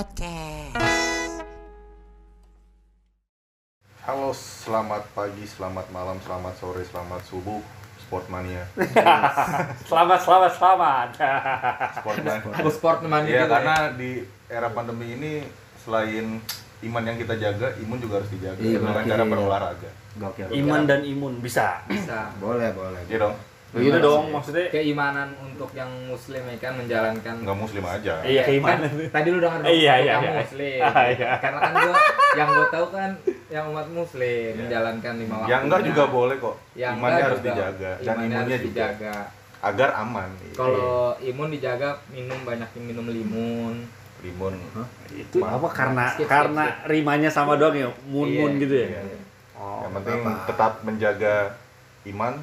Podcast. Halo, selamat pagi, selamat malam, selamat sore, selamat subuh, Sportmania. Selamat, selamat, selamat. Sportmania. Aku sport mania Iya, gitu karena di era pandemi ini selain iman yang kita jaga, imun juga harus dijaga Iya, dengan cara berolahraga. Gokil. Iman dan imun bisa. bisa Boleh, boleh. Iya dong, Begitu dong maksudnya. keimanan untuk yang muslim ya kan menjalankan nggak muslim aja. Iya Kan, keimanan. tadi lu denger dong Iya, iya, yang iya. muslim Ah, iya. karena kan gua yang gua tahu kan yang umat muslim menjalankan lima waktu Yang Iya. enggak juga boleh kok. yang Imannya harus juga dijaga dan imannya imunnya harus juga dijaga agar aman. kalau imun dijaga minum banyak minum limun limun. Itu apa karena Skip, skip, karena rimanya sama doang ya, mun mun Iya, gitu ya. Iya. Oh. Yang penting apa? tetap menjaga iman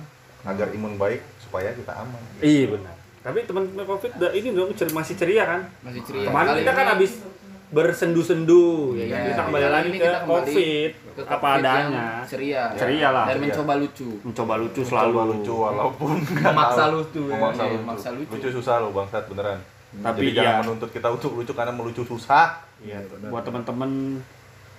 agar imun baik supaya kita aman. Iya benar. Tapi teman-teman Covid udah ini dong cer- masih ceria kan? masih ceria. Kemarin kita kan habis bersendu-sendu ya kan? Iya, Kita kembali lagi ke kita kembali Covid ke apa Covid yang adanya. ceria Ceria lah. dan Ceria. mencoba lucu Mencoba lucu selalu. Coba lucu walaupun nggak memaksa lucu ya Memaksa Iya, lucu. memaksa lucu. Lucu susah loh bangsat beneran. Tapi Jadi jangan ya menuntut kita untuk lucu karena melucu susah. Iya, buat teman-teman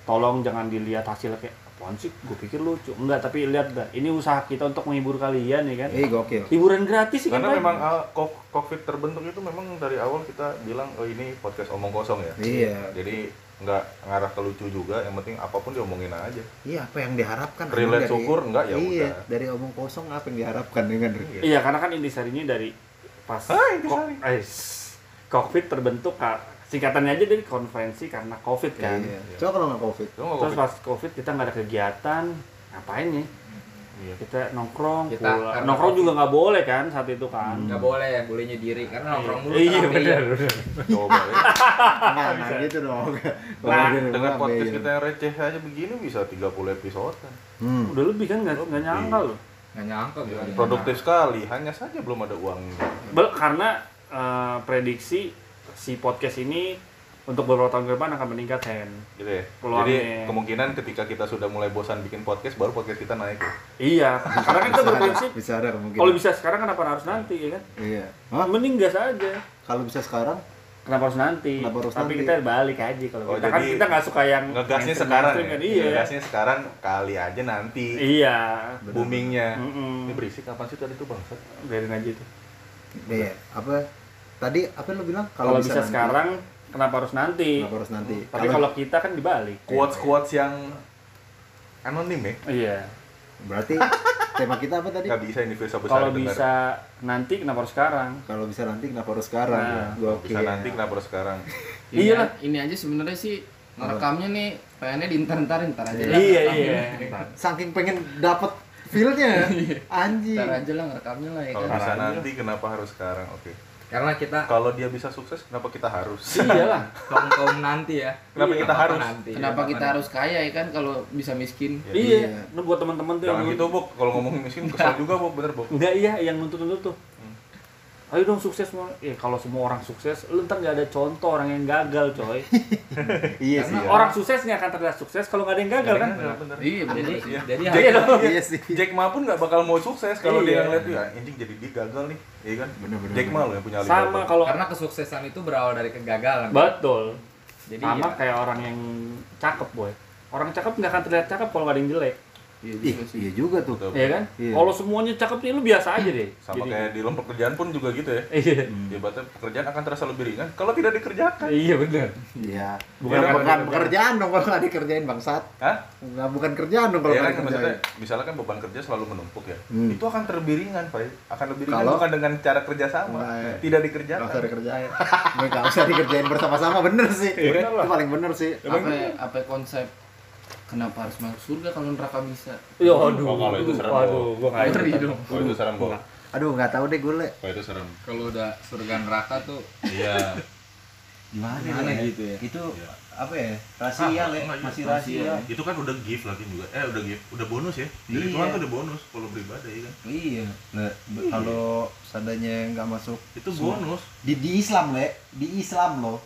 tolong jangan dilihat hasilnya kayak apaan sih? Gue pikir lucu. Enggak, tapi lihat dah. Ini usaha kita untuk menghibur kalian ya kan. Eh, gokil. Hiburan gratis sih kan. Karena Pak? memang uh, co- COVID terbentuk itu memang dari awal kita bilang oh ini podcast omong kosong ya. Iya. Jadi nggak ngarah ke lucu juga, yang penting apa pun diomongin aja. Iya, apa yang diharapkan? Relate Dari- syukur, enggak, ya Iya, udah. dari omong kosong apa yang diharapkan dengan Iya, karena kan ini dari pas Ah, intisari. ko- eh, COVID terbentuk ka- singkatannya aja dari konferensi karena COVID kan. Iya. Coba kalau nggak covid. Nggak Terus pas COVID kita nggak ada kegiatan, ngapain ya? Iya. Kita nongkrong, Kita karena nongkrong juga nggak boleh kan saat itu kan. nggak boleh bolehnya diri karena nongkrong mulu Iya benar. Coba ya. Nah, nah gitu dong. Nah, Dengan podcast ya? kita yang receh aja begini bisa 30 episode kan. Hmm. Udah lebih kan nggak nggak nyangka loh. nggak nyangka gua Produktif sekali, hanya saja belum ada uangnya. Bel- karena eh, prediksi si podcast ini untuk beberapa tahun ke depan akan meningkat Hen. Gitu ya. Peluangnya. Jadi kemungkinan ketika kita sudah mulai bosan bikin podcast, baru podcast kita naik ya. Iya, karena kan kita Bisa ada, berprinsip bisa ada kemungkinan. kalau bisa sekarang kenapa harus nanti ya kan? Iya. Hah? Mending gas aja. Kalau bisa sekarang? Kenapa harus nanti? Kenapa harus Tapi nanti? kita balik aja kalau Oh, kita kan jadi kita nggak suka yang Ngegasnya sekarang ya. kan? Iya. Ngegasnya sekarang kali aja nanti. Iya. Boomingnya. Mm-mm. Ini berisik kapan sih tadi tuh bangsat? Biarin aja itu. Iya. Apa? Tadi apa yang lu bilang? Kalau bisa, nanti. sekarang kenapa harus nanti? Kenapa harus nanti? Tapi kalau kita kan dibalik. Quotes-quotes yang anonim ya. Iya. berarti tema kita apa tadi? Nggak bisa ini bisa besar Kalau bisa nanti kenapa harus sekarang? Kalau bisa nanti kenapa harus sekarang? Nah, ya? Bisa nanti kenapa harus sekarang? Iya lah. ini aja sebenarnya sih ngerekamnya nih pengennya diintar-intarin ntar aja lah Iya, iya. Saking pengen dapet feel-nya. Anjing. ntar aja lah ngerekamnya lah ya Kalau kan bisa nanti kenapa harus sekarang? Oke. Karena kita Kalau dia bisa sukses, kenapa kita harus? Iyalah. kaum kaum nanti ya Kenapa Iya, kita apa-apa harus? nanti kenapa Apa kita nanti. harus kaya ya kan kalau bisa miskin Iya. Iya. Lu buat teman-teman tuh Jangan yang gitu, Bok. Kalau ngomongin miskin kesel juga, Bok. Bener, Bok. Enggak iya yang nuntut-nuntut tuh. Ayo dong sukses semua. Ya kalau semua orang sukses, lu ntar nggak ada contoh orang yang gagal, coy. Iya sih. Karena ya. orang sukses akan terlihat sukses kalau nggak ada yang gagal kan. Bener-bener. iya jadi sih. jadi Jack, Iya. Iya sih. Jack Ma pun nggak bakal mau sukses kalau Iya. dia ngeliat ya anjing jadi dia gagal nih, iya kan? Bener-bener. Jack Ma loh yang punya Sama kalau karena kesuksesan itu berawal dari kegagalan betul. jadi Sama ya, kayak orang yang cakep, boy. Orang cakep nggak akan terlihat cakep kalau nggak ada yang jelek. Iya Ih, juga sih iya juga tuh. Betul. Iya kan? Iya. Kalau semuanya cakep nih lu biasa aja deh. Sama Jadi- kayak di lomba pekerjaan pun juga gitu ya. Iya. Ibaratnya pekerjaan akan terasa lebih ringan kalau tidak dikerjakan. Iya benar. Iya. Bukan Bukan, karena bukan pekerjaan dong kalau nggak dikerjain bangsat. Hah? Nggak bukan kerjaan dong kalau Iya nggak kan maksudnya dikerjain. misalnya kan beban kerja selalu menumpuk ya. Hmm. Itu akan lebih ringan, Pak. Akan lebih ringan Kalau- bukan dengan cara kerja sama, Nah, tidak Nggak dikerjakan. usah dikerjain. Nggak usah dikerjain bersama-sama bener sih. Bener lah. Itu paling bener sih. apa apa konsep kenapa harus masuk surga kalau neraka bisa Yo, aduh. Oh, kalau itu serem, Waduh, gua nggak Ngeri ikutan. dong. Oh, itu serem, Bok. Aduh nggak tahu deh gue le. Oh, itu serem. kalau udah surga neraka tuh Iya. Gimana, Gimana Le? gitu ya? Itu apa ya? Rahasia le, masih rahasia. Itu kan udah gift lagi juga. Eh, udah gift, udah bonus ya. Dari Iya. Tuhan tuh udah bonus kalau beribadah ya kan. Iya. Nah, kalau seandainya nggak masuk Itu bonus. di, di Islam le, di Islam loh.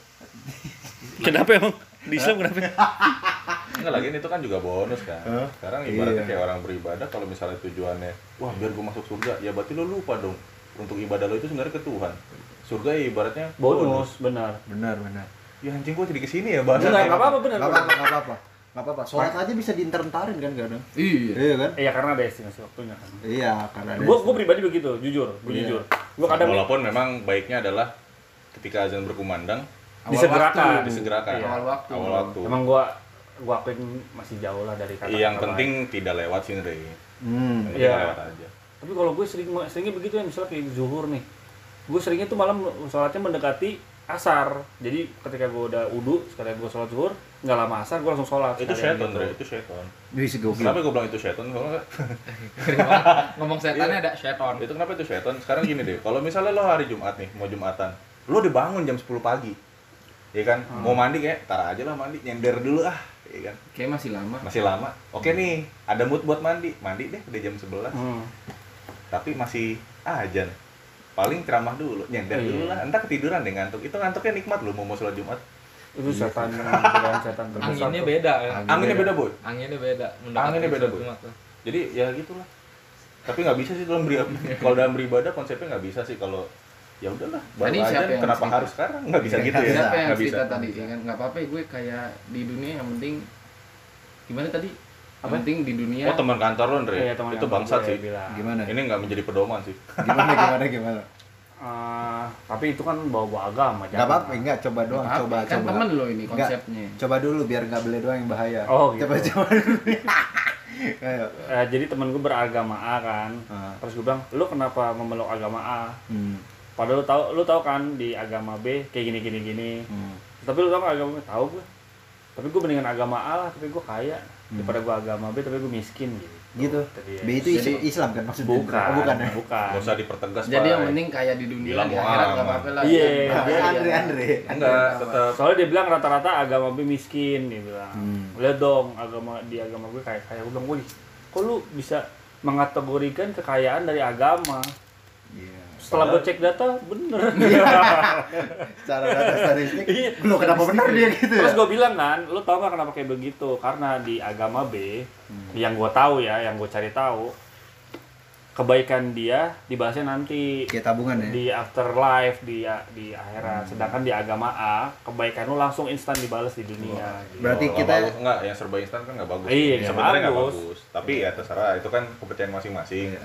Kenapa emang? Di Islam kenapa? Enggak lagi itu kan juga bonus kan. Hah? Sekarang ibaratnya Iya. kayak orang beribadah kalau misalnya tujuannya, wah biar gue masuk surga, ya berarti lo lupa dong. Untuk ibadah lo itu sebenarnya ke Tuhan. Surga ya ibaratnya Bonus, benar. Benar benar. ya anjing gua jadi ke sini ya bahasa Enggak, enggak apa-apa bener. Nggak apa-apa, nggak apa-apa. Nggak apa-apa. Sholat aja bisa diinter-entarin kan kadang. Iya. Iya kan? Iya karena ada estimasi waktunya kan. Iya, karena ada. Gue gue pribadi begitu, jujur, gue Iya. jujur. Gue kadang walaupun memang baiknya adalah ketika azan berkumandang Awal disegerakan. waktu. disegerakan Iya. Awal waktu. awal waktu Emang gue gue akuin masih jauh lah dari kata. yang penting tidak lewat sih Andre Hmm. Iya. lewat aja Tapi kalau gue sering seringnya begitu ya misalnya kayak zuhur nih. Gue seringnya tuh malam sholatnya mendekati asar. Jadi ketika gue udah udu, sekalian gue sholat zuhur, nggak lama asar gue langsung sholat. itu setan gitu. Itu setan Bisa gokil. kenapa gue bilang itu setan kalau Ngomong setannya ada seton. itu kenapa itu setan sekarang gini deh kalau misalnya lo hari Jumat nih mau Jumatan lo dibangun jam 10 pagi ya kan Hmm. mau mandi kayak tar aja lah mandi nyender dulu ah ya kan Kayak masih lama. masih lama oke nih ada mood buat mandi mandi deh udah jam 11 Hmm. tapi masih ajan paling ceramah dulu nyender Iya. dulu lah entah ketiduran deh ngantuk itu ngantuknya nikmat loh mau mau sholat Jumat Itu setan dengan setan terbesar. Anginnya tuh. beda ya. anginnya beda boy Anginnya beda. Anginnya beda, tuh. jadi ya gitulah tapi nggak bisa sih dalam beribadah kalau dalam beribadah konsepnya nggak bisa sih kalau ya udahlah baru Tadi aja siapa yang kenapa cerita? harus sekarang nggak bisa gitu ya Siapa yang nggak bisa tadi ya kan nggak apa-apa gue kayak di dunia yang penting gimana tadi yang penting di dunia oh teman kantor lo Andre Iya, teman itu bangsat sih bilang. Gimana? ini nggak menjadi pedoman sih Gimana gimana gimana? Eh, tapi itu kan bawa-bawa agama. Enggak apa-apa, enggak coba doang, Nggak coba kan coba. temen lo ini konsepnya Coba dulu biar nggak beli doang yang bahaya. Oh, gitu. Coba coba dulu. Ayo. Eh, jadi temen gue beragama A kan. Ah. Terus gue bilang, lu kenapa memeluk agama A? Hmm. Padahal lu tahu, lu tahu kan di agama B kayak gini gini gini. Hmm. Tapi lu tahu kan agama B? Tahu gue. Tapi gue mendingan agama A lah, tapi gue kaya. Hmm. Daripada gue agama B, tapi gue miskin gitu. Gitu. B itu is- Jadi- Islam kan maksudnya? Bukan, Oh, bukan ya? bukan. nggak usah dipertegas jadi yang penting kayak di dunia Bilang di akhirat nggak apa-apa lah Iya, Andre bahaya. Andre Andre. enggak tetap Soalnya dia bilang rata-rata agama B miskin, dia bilang. Hmm. Lihat dong, agama di agama gue kayak kayak gue bilang, "Wih, kok lu bisa mengategorikan kekayaan dari agama?" Iya. Setelah gue cek data, bener. Secara data statistik, Iya. lu kenapa benar dia gitu ya? Terus gue bilang kan, lu tau gak kenapa kayak begitu? Karena di agama B, Hmm. yang gue tahu ya, yang gue cari tahu, kebaikan dia dibahasnya nanti Kayak tabungan ya? di afterlife di di akhirat. Sedangkan di agama A, kebaikan lu langsung instan dibalas di dunia. gitu. Berarti Nggak kita- bagus. enggak yang serba instan kan nggak bagus Iya, sebenarnya nggak bagus. bagus tapi ya terserah itu kan kepercayaan masing-masing Iya.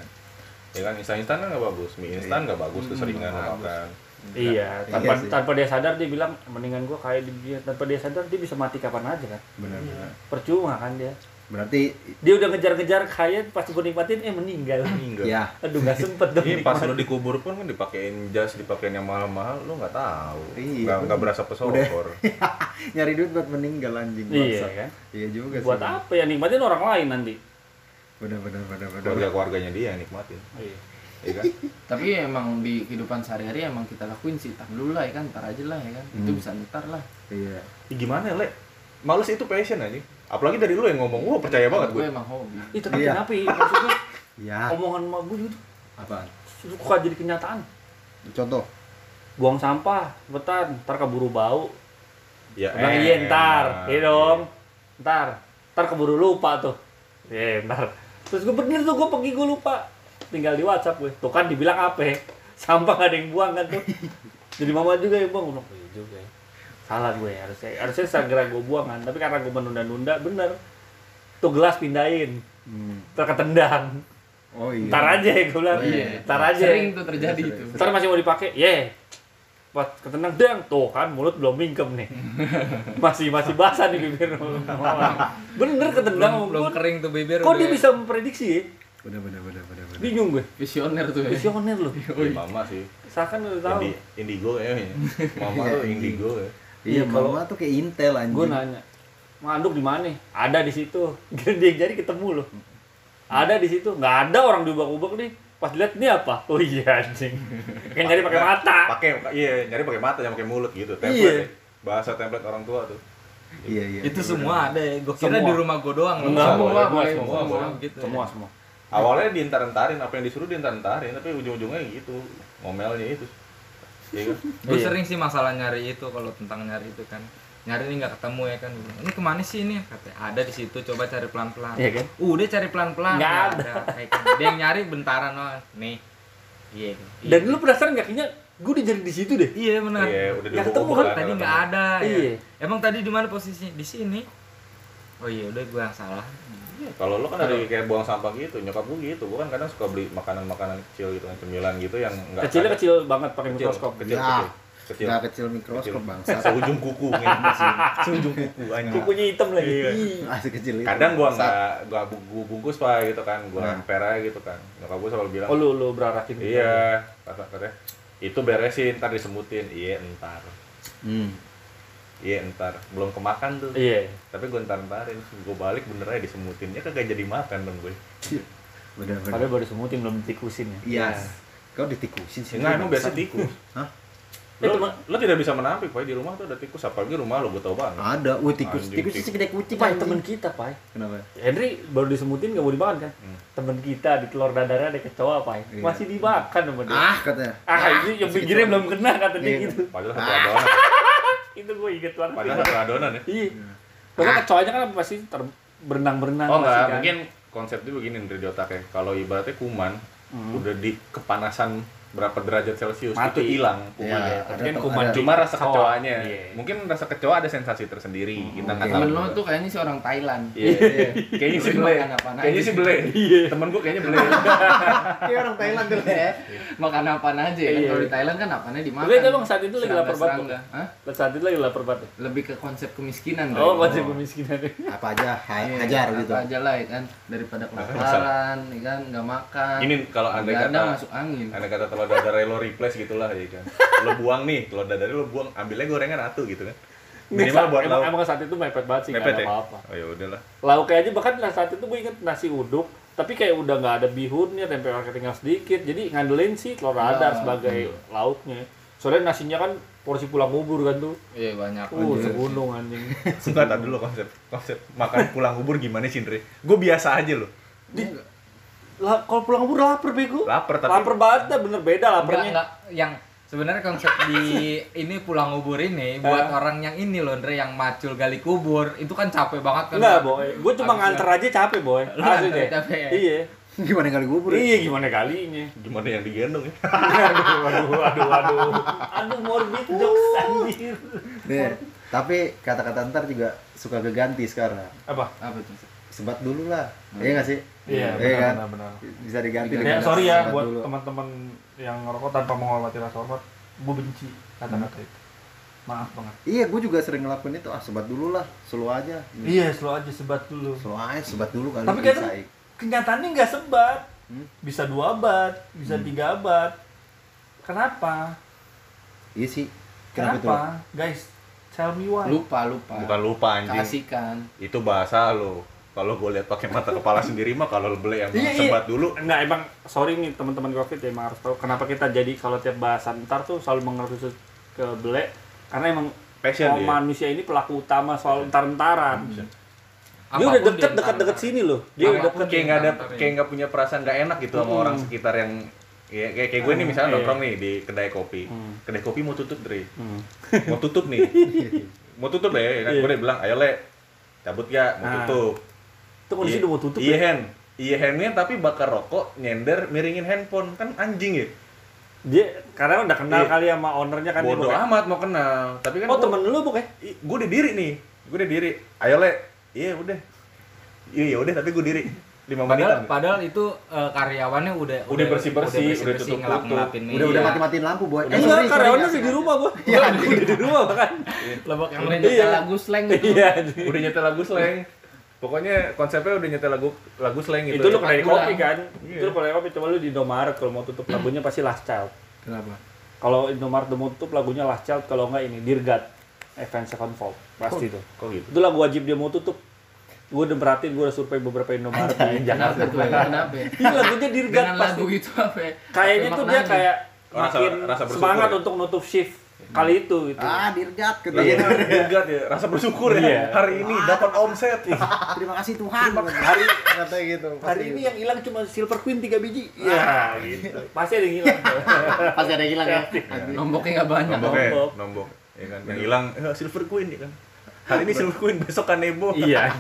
Ya kan instan instan kan nggak bagus mie instan nggak bagus keseringan nggak lo makan Iya, tanpa Iya sih. tanpa dia sadar dia bilang mendingan gua kayak di dia tanpa dia sadar dia bisa mati kapan aja kan. Benar-benar. Percuma kan dia. Berarti Dia udah ngejar-ngejar kaya pas gue nikmatin eh meninggal. enggak ya Aduh nggak sempet dong. Iya pas lo dikubur pun kan dipakein jas, dipakein yang mahal-mahal, lo nggak tahu, Iya, nggak berasa pesokor. nyari duit buat meninggal anjing Iya kan. Iya juga sih. Buat apa ya nikmatin orang lain nanti. Benar benar benar benar. Keluarga keluarganya dia yang nikmatin, Iya. ya kan? tapi emang di kehidupan sehari-hari emang kita lakuin sih tak dulu lah ya kan ntar aja lah ya kan itu Hmm. bisa ntar lah Iya. Ya, gimana le? Males itu passion aja. Apalagi dari lu yang ngomong, wah percaya banget gue. gue emang hobi Ih tapi Iya. kenapa ya? Maksudnya Iya. omongan emak gue gitu Apaan? suka jadi kenyataan. Contoh. Buang sampah, betan, ntar keburu bau. Ya, Bilang iya ntar, enak. iya dong. Ntar, ntar keburu lupa tuh. Iya ntar. Terus gue bener tuh gue pergi gue lupa. Tinggal di WhatsApp gue. Tuh kan dibilang apa? ya? Sampah gak ada yang buang kan tuh. Jadi mama juga yang buang. Gue bilang, iya juga ya. Salah gue harusnya. Harusnya segera gue buang kan. Tapi karena gue menunda-nunda, bener. Tuh gelas pindahin. Hmm. Terketendang. Oh iya. Ntar aja ya gue bilang. Iya. Ntar aja. sering tuh terjadi Iya, itu. Ntar masih mau dipakai, ye. Pas ketendang dang, tuh kan mulut belum mingkem nih. masih masih basah nih bibir. Bener ketendang belum, belum kering tuh bibir Kok dia bisa memprediksi ya? Benar benar benar benar. Bingung gue. visioner tuh ya Visioner loh. Ya, mama sih. Seakan udah tahu. Indi, indigo ya. Mama Iya, tuh indigo ya. Iya, Iya, kalau- mama tuh kayak Intel anjing. Gue nanya, Manduk di mana? Ada di situ. Dia jadi ketemu loh. Ada di situ. Nggak ada orang diubah-ubah nih. Pas lihat ini apa? Oh iya anjing. Kayak nyari pakai mata. Pakai iya, nyari pakai mata, jangan pakai mulut gitu. Template. Iya. ya. Bahasa template orang tua tuh. Iya iya. itu iya, semua ada ya gue kira Semua. di rumah gue doang loh. Semua, semua, semua, semua, semua, gitu ya. semua, semua. Awalnya diintar-entarin, apa yang disuruh diintar-entarin, tapi ujung-ujungnya gitu. Ngomelnya itu. Iya kan? Gue Iya. sering sih masalah nyari itu kalau tentang nyari itu kan. Nyari ini nggak ketemu ya kan. Ini ke mana sih ini? Katanya ada di situ. Coba cari pelan-pelan. Iya kan? Udah cari pelan-pelan. Nggak nggak ada. Kayak gitu. Dia yang nyari bentaran loh. Nih. Iya. iya. Dan lu penasaran nggak kayaknya Gue udah jadi di situ deh. Iya benar. Iya, udah Yang diubah-ubah ketemu kan tadi kata nggak ada. Iya. Ya. Emang tadi di mana posisinya? Di sini. Oh iya, udah gua yang salah. Iya, Kalau lo kan dari kayak buang sampah gitu, nyokap gue gitu. Gue kan kadang suka beli makanan-makanan kecil gitu, cemilan gitu yang enggak Kecilnya kecil banget pakai kecil, mikroskop. kecil, Ya. kecil, kecil, Nggak kecil mikroskop Kecil. bangsa. seujung kuku, men. seujung kuku anjing. Kukunya hitam lagi. Iya. Ih. Masih kecil itu. Kadang gua Bangsat. nggak nggak bu- gua bungkus pak gitu kan, gua Nah. emper aja gitu kan. Nyokap gue selalu bilang, Oh lu lu berarakin. gitu. iya, kata katanya itu beresin, ntar disemutin, iya entar, Hmm. iya entar, belum kemakan tuh. Iya. Tapi gue ntar ntarin, gue balik bener aja disemutin, ya kagak jadi makan dong gue. Bener-bener. Padahal baru semutin belum ditikusin ya. Iya. Kau ditikusin sih. Enggak, emang biasa tikus. Hah? Lo, lo tidak bisa menampik, Pak. Di rumah tuh ada tikus, apalagi rumah lo, gue tau banget. Ada. Wih tikus. Anjing, Tikus segede kucing. Pai anjing. temen kita, Pai. Kenapa? Henry baru disemutin gak mau dimakan kan? Hmm. Temen kita di telur dadarnya ada kecoa, Pai. Iya. Masih dimakan sama dia. Ah katanya. Ah, ini yang pinggirnya kecoa. belum kena kata dia Iya. gitu. Padahal satu adonan. Itu gue inget banget. Padahal satu adonan ya. Iya. Padahal kecoanya kan pasti ter- berenang-berenang Oh enggak, kan. mungkin konsepnya begini dari di otaknya. Kalau ibaratnya kuman, Hmm. udah di kepanasan berapa derajat celcius Mati. itu hilang kumannya. Iya, ada kan tuh, kuman ada. Cuma rasa Kecoa. kecoanya. Iya. Mungkin rasa kecoa ada sensasi tersendiri. Kita nggak tahu. Temen lo tuh kayaknya sih orang Thailand. Iya. Kayaknya sih bele. makan apaan Kayaknya sih bele. Iya. Temen gue kayaknya bele. Kayak orang Thailand dulu ya. Makan apaan aja ya. Iya. Kalau di Thailand kan apanya dimakan. Itu emang saat itu lagi lapar banget? Saat itu lagi lapar banget. Lebih ke konsep kemiskinan. Oh, konsep kemiskinan. Apa aja ha- Iya, hajar apa gitu. aja lah ya kan daripada Nah, kelaparan ya kan nggak makan Ini kalau Begadang kata masuk angin Ada kata telur dadar lo replace gitulah ya kan. Lo buang nih, telur dadar lo buang, ambilnya gorengan atu gitu kan. Minimal buat emang, lauk. emang saat itu mepet banget sih, nggak Mepet ada ya? apa-apa. Oh ya udahlah. Lauknya aja bahkan saat itu gue inget nasi uduk, tapi kayak udah nggak ada bihunnya, tempe orek tinggal sedikit, jadi ngandelin sih telur dadar Ya. sebagai lauknya. Soalnya nasinya kan porsi pulang kubur kan tuh. iya banyak Uh, Anjir. segunung anjing. Enggak tahu dulu konsep konsep makan pulang kubur gimana sih, Indri? Gue biasa aja loh. Lah, kalau pulang kubur lapar bego. Lapar tapi Lapar banget dah, bener beda Enggak, laparnya. enggak. Yang sebenarnya konsep di ini pulang kubur ini buat orang yang ini loh, Andre yang macul gali kubur, itu kan capek banget kan. Enggak, boy. Gue cuma nganter aja capek, boy. Lu Asli nganter deh. capek ya? Iya. Gimana kali gubur? ya? Iya, gimana kalinya? gimana yang digendong ya? aduh, aduh, aduh, aduh. Aduh, morbid jokes anjir. Nih, tapi kata-kata ntar juga suka keganti sekarang. Apa? apa tuh Sebat dulu lah. Iya nggak sih? Iya, Iya kan? benar, benar, benar. Bisa diganti Ya, dengan sorry ya buat teman-teman yang ngerokok tanpa menghormati rasa hormat. Gue benci kata-kata itu. Maaf banget. Iya, gue juga sering ngelakuin itu. Ah, sebat dulu lah, slow aja. Iya, slow aja sebat dulu. Slow aja, sebat dulu kali. Tapi kadang kenyataannya nggak sebat. Hmm? Bisa dua abad, bisa tiga abad. Kenapa? Iya sih. Kenapa? Kenapa? Guys, tell me why. lupa lupa Bukan lupa anjing. kasihkan Itu bahasa lo. Kalau gue lihat pakai mata kepala sendiri mah kalau beli yang Iya, iya. sebat dulu. Enggak, emang sorry nih teman-teman covid ya emang harus tahu kenapa kita jadi kalau tiap bahasan ntar tuh selalu mengerucut ke bele karena emang Passion oh, dia. manusia ini pelaku utama soal entar-entaran. Dia Apa pun udah deket dia deket-deket ntar- sini loh. Dia udah deket. kayak nggak ada ya. kayak nggak punya perasaan nggak enak gitu sama Hmm. orang sekitar yang ya, kayak kayak gue nih misalnya Iya. nongkrong nih di kedai kopi Hmm. kedai kopi mau tutup Dre Hmm. mau tutup nih mau tutup deh ya kan Iya. gue udah bilang ayo le cabut ya mau Nah, tutup Itu kondisi Iya- udah mau tutup iya ya. hen iya hennya tapi bakar rokok nyender miringin handphone kan anjing ya Dia karena udah kenal Iya. kali sama ownernya kan bodoh dia amat mau kenal tapi kan Oh, gua- temen lu bukan? gue udah diri nih gue udah diri ayo le iya udah iya ya udah tapi gue diri lima Padahal, menitan padahal itu eh, karyawannya udah Udah bersih-bersih, udah bersih-bersih, tutup-tutup. ngelap-ngelapin Udah meja. udah mati-matiin lampu, boy. Eh, enggak, karyawannya udah di rumah gua. Iya, udah di rumah bahkan. Lebok yang udah meja. nyetel lagu slang gitu Iya. udah nyetel lagu slang pokoknya konsepnya udah nyetel lagu lagu slang gitu Itu lu kedai kopi kan? Iya. Itu lu kedai kopi coba lu di Indomaret kalau mau tutup lagunya pasti Last Child. kenapa Kalau Indomaret udah mau tutup lagunya Last Child, kalau enggak ini Dear God, Avenged Sevenfold. Pasti tuh. kok gitu Itu lagu wajib dia mau tutup. Gue udah perhatiin, gue udah survei beberapa Indomaret di Jakarta. kenapa tuh ya? kenapa ya? Ini lagunya Dear God dengan pasti. lagu itu apa ya? Kayaknya tuh dia kayak rasa- makin rasa semangat ya? untuk nutup shift kali itu gitu. Ah, dirgat Iya, katanya. juga ya, rasa bersyukur ya. Iya. Hari ini dapat omset. Terima kasih Tuhan. Hari Katanya gitu. hari ini yang hilang cuma Silver Queen 3 biji. Iya, gitu. Pasti ada yang hilang. pasti ada yang hilang ya. nomboknya nggak banyak Nomboknya, Nombok. nombok. Ya kan, yang hilang eh, Silver Queen ya kan. Hari ini Silver Queen, besok Kanebo. iya.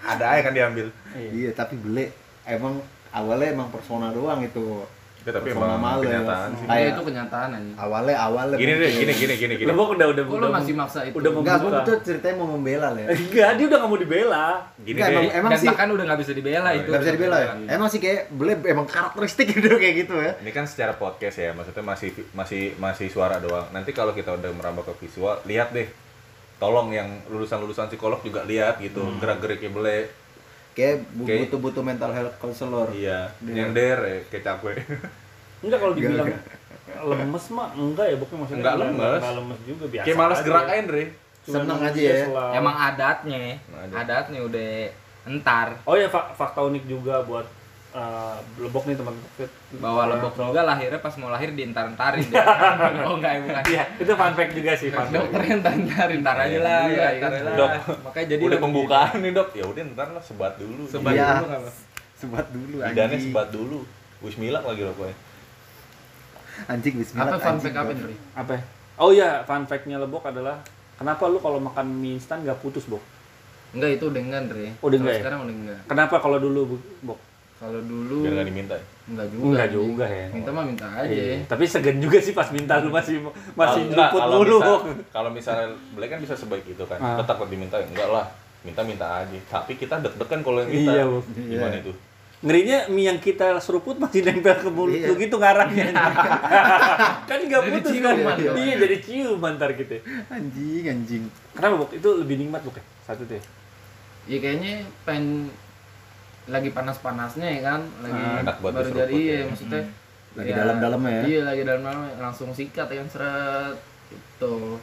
Ada aja kan diambil. Iya. Iya, tapi beli emang awalnya emang persona doang itu. Ya, tapi performa emang males. kenyataan sih. Iya Kayak itu kenyataan aja. awalnya awalnya Gini deh, gini gini gini gini. Lebok udah udah Kok lu udah masih maksa itu? udah Enggak, membuka. tuh ceritanya mau membela lah ya. Enggak, dia udah nggak mau dibela. Gini Enggak, deh. emang, emang Dan sih bahkan udah nggak bisa dibela itu. nggak bisa dibela ya. Emang sih kayak boleh emang karakteristik gitu kayak gitu ya. Ini kan secara podcast ya, maksudnya masih masih masih suara doang. Nanti kalau kita udah merambah ke visual, lihat deh. Tolong yang lulusan-lulusan psikolog juga lihat gitu, gerak-geriknya boleh. Kayak bu- Kayak- butuh-butuh mental health counselor. Iya, nyender ya, kayak cakwe. Enggak kalau Enggak, dibilang lemes mah enggak ya, bukan maksudnya Enggak lemes. Enggak lemes juga biasa. kayak malas gerak aja, Andre. Seneng aja ya. selalu- Emang adatnya, Ada. adatnya udah entar. Oh ya fak- fakta unik juga buat eh, lebok nih teman-teman. Bawa lebok juga lahirnya pas mau lahir dientar-entarin deh. oh enggak, bukan. Iya, itu fun fact juga sih, fun fact. Dokternya entar-entarin. Entar aja lah, Iya, ya, iya. entar lah. Dok, Makanya jadi udah pembukaan nih dok, ya udah ntar lah sebat dulu. Sebat Iya. dulu apa. Sebat dulu anjing. sebat dulu. Wismilak lagi rokoknya. Anjing bismillah. Apa fun fact apa nih? Apa? ya? Oh iya, fun fact-nya lebok adalah kenapa lu kalau makan mie instan nggak putus, Bok? Enggak itu udah enggak, Dre. Oh, udah enggak ya? Sekarang udah enggak. Kenapa kalau dulu, Bok? Kalau dulu Biar nggak diminta. ya. enggak juga. Enggak juga ya. Minta mah minta aja. Iya, Tapi segen juga sih pas minta lu masih masih luput mulu, Bok. Kalau misalnya Black kan bisa sebaik itu kan. Ah. Tetap kalau diminta enggak lah. Minta-minta aja. Tapi kita deg-degan kalau yang minta. Iya, Bu. Gimana itu? Ngerinya mie yang kita seruput masih nempel ke mulut Iya. lu gitu ngarangnya. kan nggak Jadi putus ciuman kan? dong. Iya, jadi ciuman ntar gitu. Anjing, anjing. Kenapa, Bok? Itu lebih nikmat, Bok ya? Satu tuh ya? Ya kayaknya pengen lagi panas-panasnya ya kan, lagi Ah, buat baru jadi ya. maksudnya. Lagi dalam-dalamnya ya. Iya, lagi dalam-dalamnya langsung sikat ya kan seret gitu.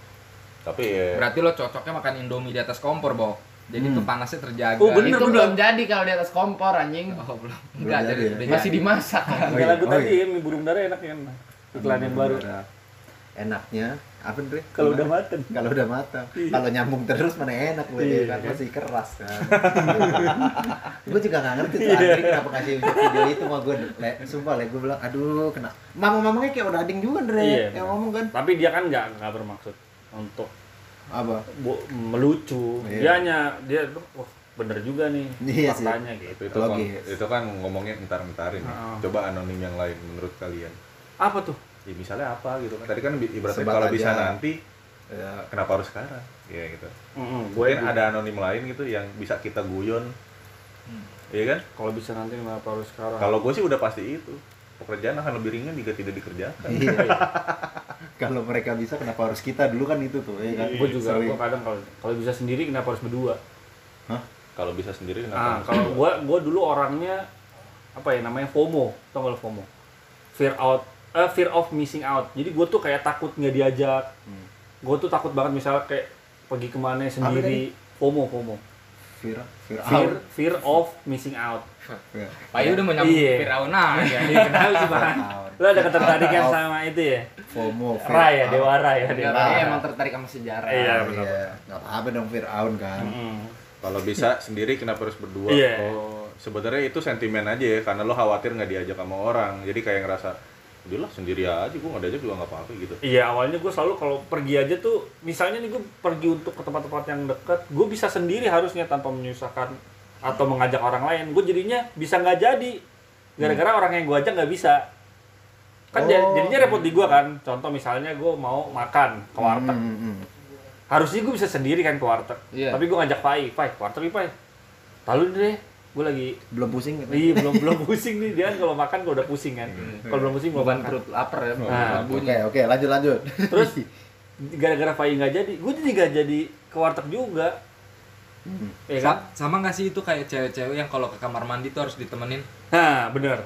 Tapi ya Berarti lo cocoknya makan Indomie di atas kompor, Bo. Jadi Hmm. tuh panasnya terjaga. Oh, bener, itu bener. belum jadi kalau di atas kompor anjing. Oh, belum. Belum Enggak, jadi jadi ya? Masih dimasak kan. Oh Kayak iya, lagu oh tadi iya. ya, mie burung dara enak kan? Iklan yang baru. Enaknya apa Dre? Kalau udah mateng. Kalau udah matang. Iya. Kalau nyambung terus mana enak gue Iya, kan kan? masih keras kan. gue juga gak ngerti tuh Iya. Andri kenapa kasih video itu sama gue. Le, sumpah le gue bilang aduh kena. Mama-mamanya kayak udah ading juga Dre. Iya, yang ngomong kan. Tapi dia kan nggak nggak bermaksud untuk Apa? bu- melucu. Iya. Dia hanya dia wah bener juga nih Iya sih. faktanya gitu. itu kan, Logis. itu kan ngomongnya entar-entarin. ya. Ah. Coba anonim yang lain menurut kalian. Apa tuh? Ya misalnya apa gitu kan. Tadi kan ibaratnya Sebat kalau aja. bisa nanti Ya, kenapa harus sekarang? Ya gitu. Gue gua ada anonim lain gitu yang bisa kita guyon. Iya kan? kalau bisa nanti kenapa harus sekarang? Kalau gue sih udah pasti itu. Pekerjaan akan lebih ringan jika tidak dikerjakan. Iya. Kalau mereka bisa kenapa harus kita dulu kan itu tuh ya kan. gue juga gue kadang kalau kalau bisa sendiri kenapa harus berdua? Kalau bisa sendiri Ah, kenapa? kalau gue gue dulu orangnya apa ya namanya FOMO, tau gak lo FOMO? Fear out, eh, fear of missing out. Jadi gue tuh kayak takut nggak diajak. Hmm. Gue tuh takut banget misalnya kayak pergi ke mana sendiri. FOMO, FOMO. Fear, fear, Fear, out. fear of missing out. Pak Yu udah mau nyambung Iya. Firaun aja. Iya, kenapa sih bang? Lo ada ketertarikan sama itu ya? FOMO, fear Ra ya, out. Dewara ya, Enggak, Dewara. dia emang tertarik sama sejarah. Iya, Ah, benar. Iya, nggak apa-apa dong Fir'aun kan. Kalau bisa sendiri kenapa harus berdua? Iya. Oh, sebenarnya itu sentimen aja ya, karena lo khawatir nggak diajak sama orang. Jadi kayak ngerasa, udahlah sendiri aja, gue nggak diajak juga nggak apa-apa gitu. Iya awalnya gue selalu kalau pergi aja tuh misalnya nih gue pergi untuk ke tempat-tempat yang dekat gue bisa sendiri harusnya tanpa menyusahkan atau mengajak orang lain. Gue jadinya bisa nggak jadi. Gara-gara orang yang gue ajak nggak bisa. Kan Oh. jadinya repot di gue kan. Contoh misalnya gue mau makan ke warteg. Hmm, hmm, hmm. harusnya gue bisa sendiri kan ke warteg. Iya. tapi gue ngajak Pai Pai warteg Pai lalu deh gue lagi Belum pusing gitu. iya belum belum pusing nih dia kan kalau makan gue udah pusing kan kalau belum pusing makan perut lapar ya. Nah. Oke, oke, lanjut lanjut. Terus gara-gara Fai nggak jadi, gue jadi nggak jadi ke warteg juga. Hmm. Iya kan? Sa- Sama nggak sih itu kayak cewek-cewek yang kalau ke kamar mandi tuh harus ditemenin? Nah, bener.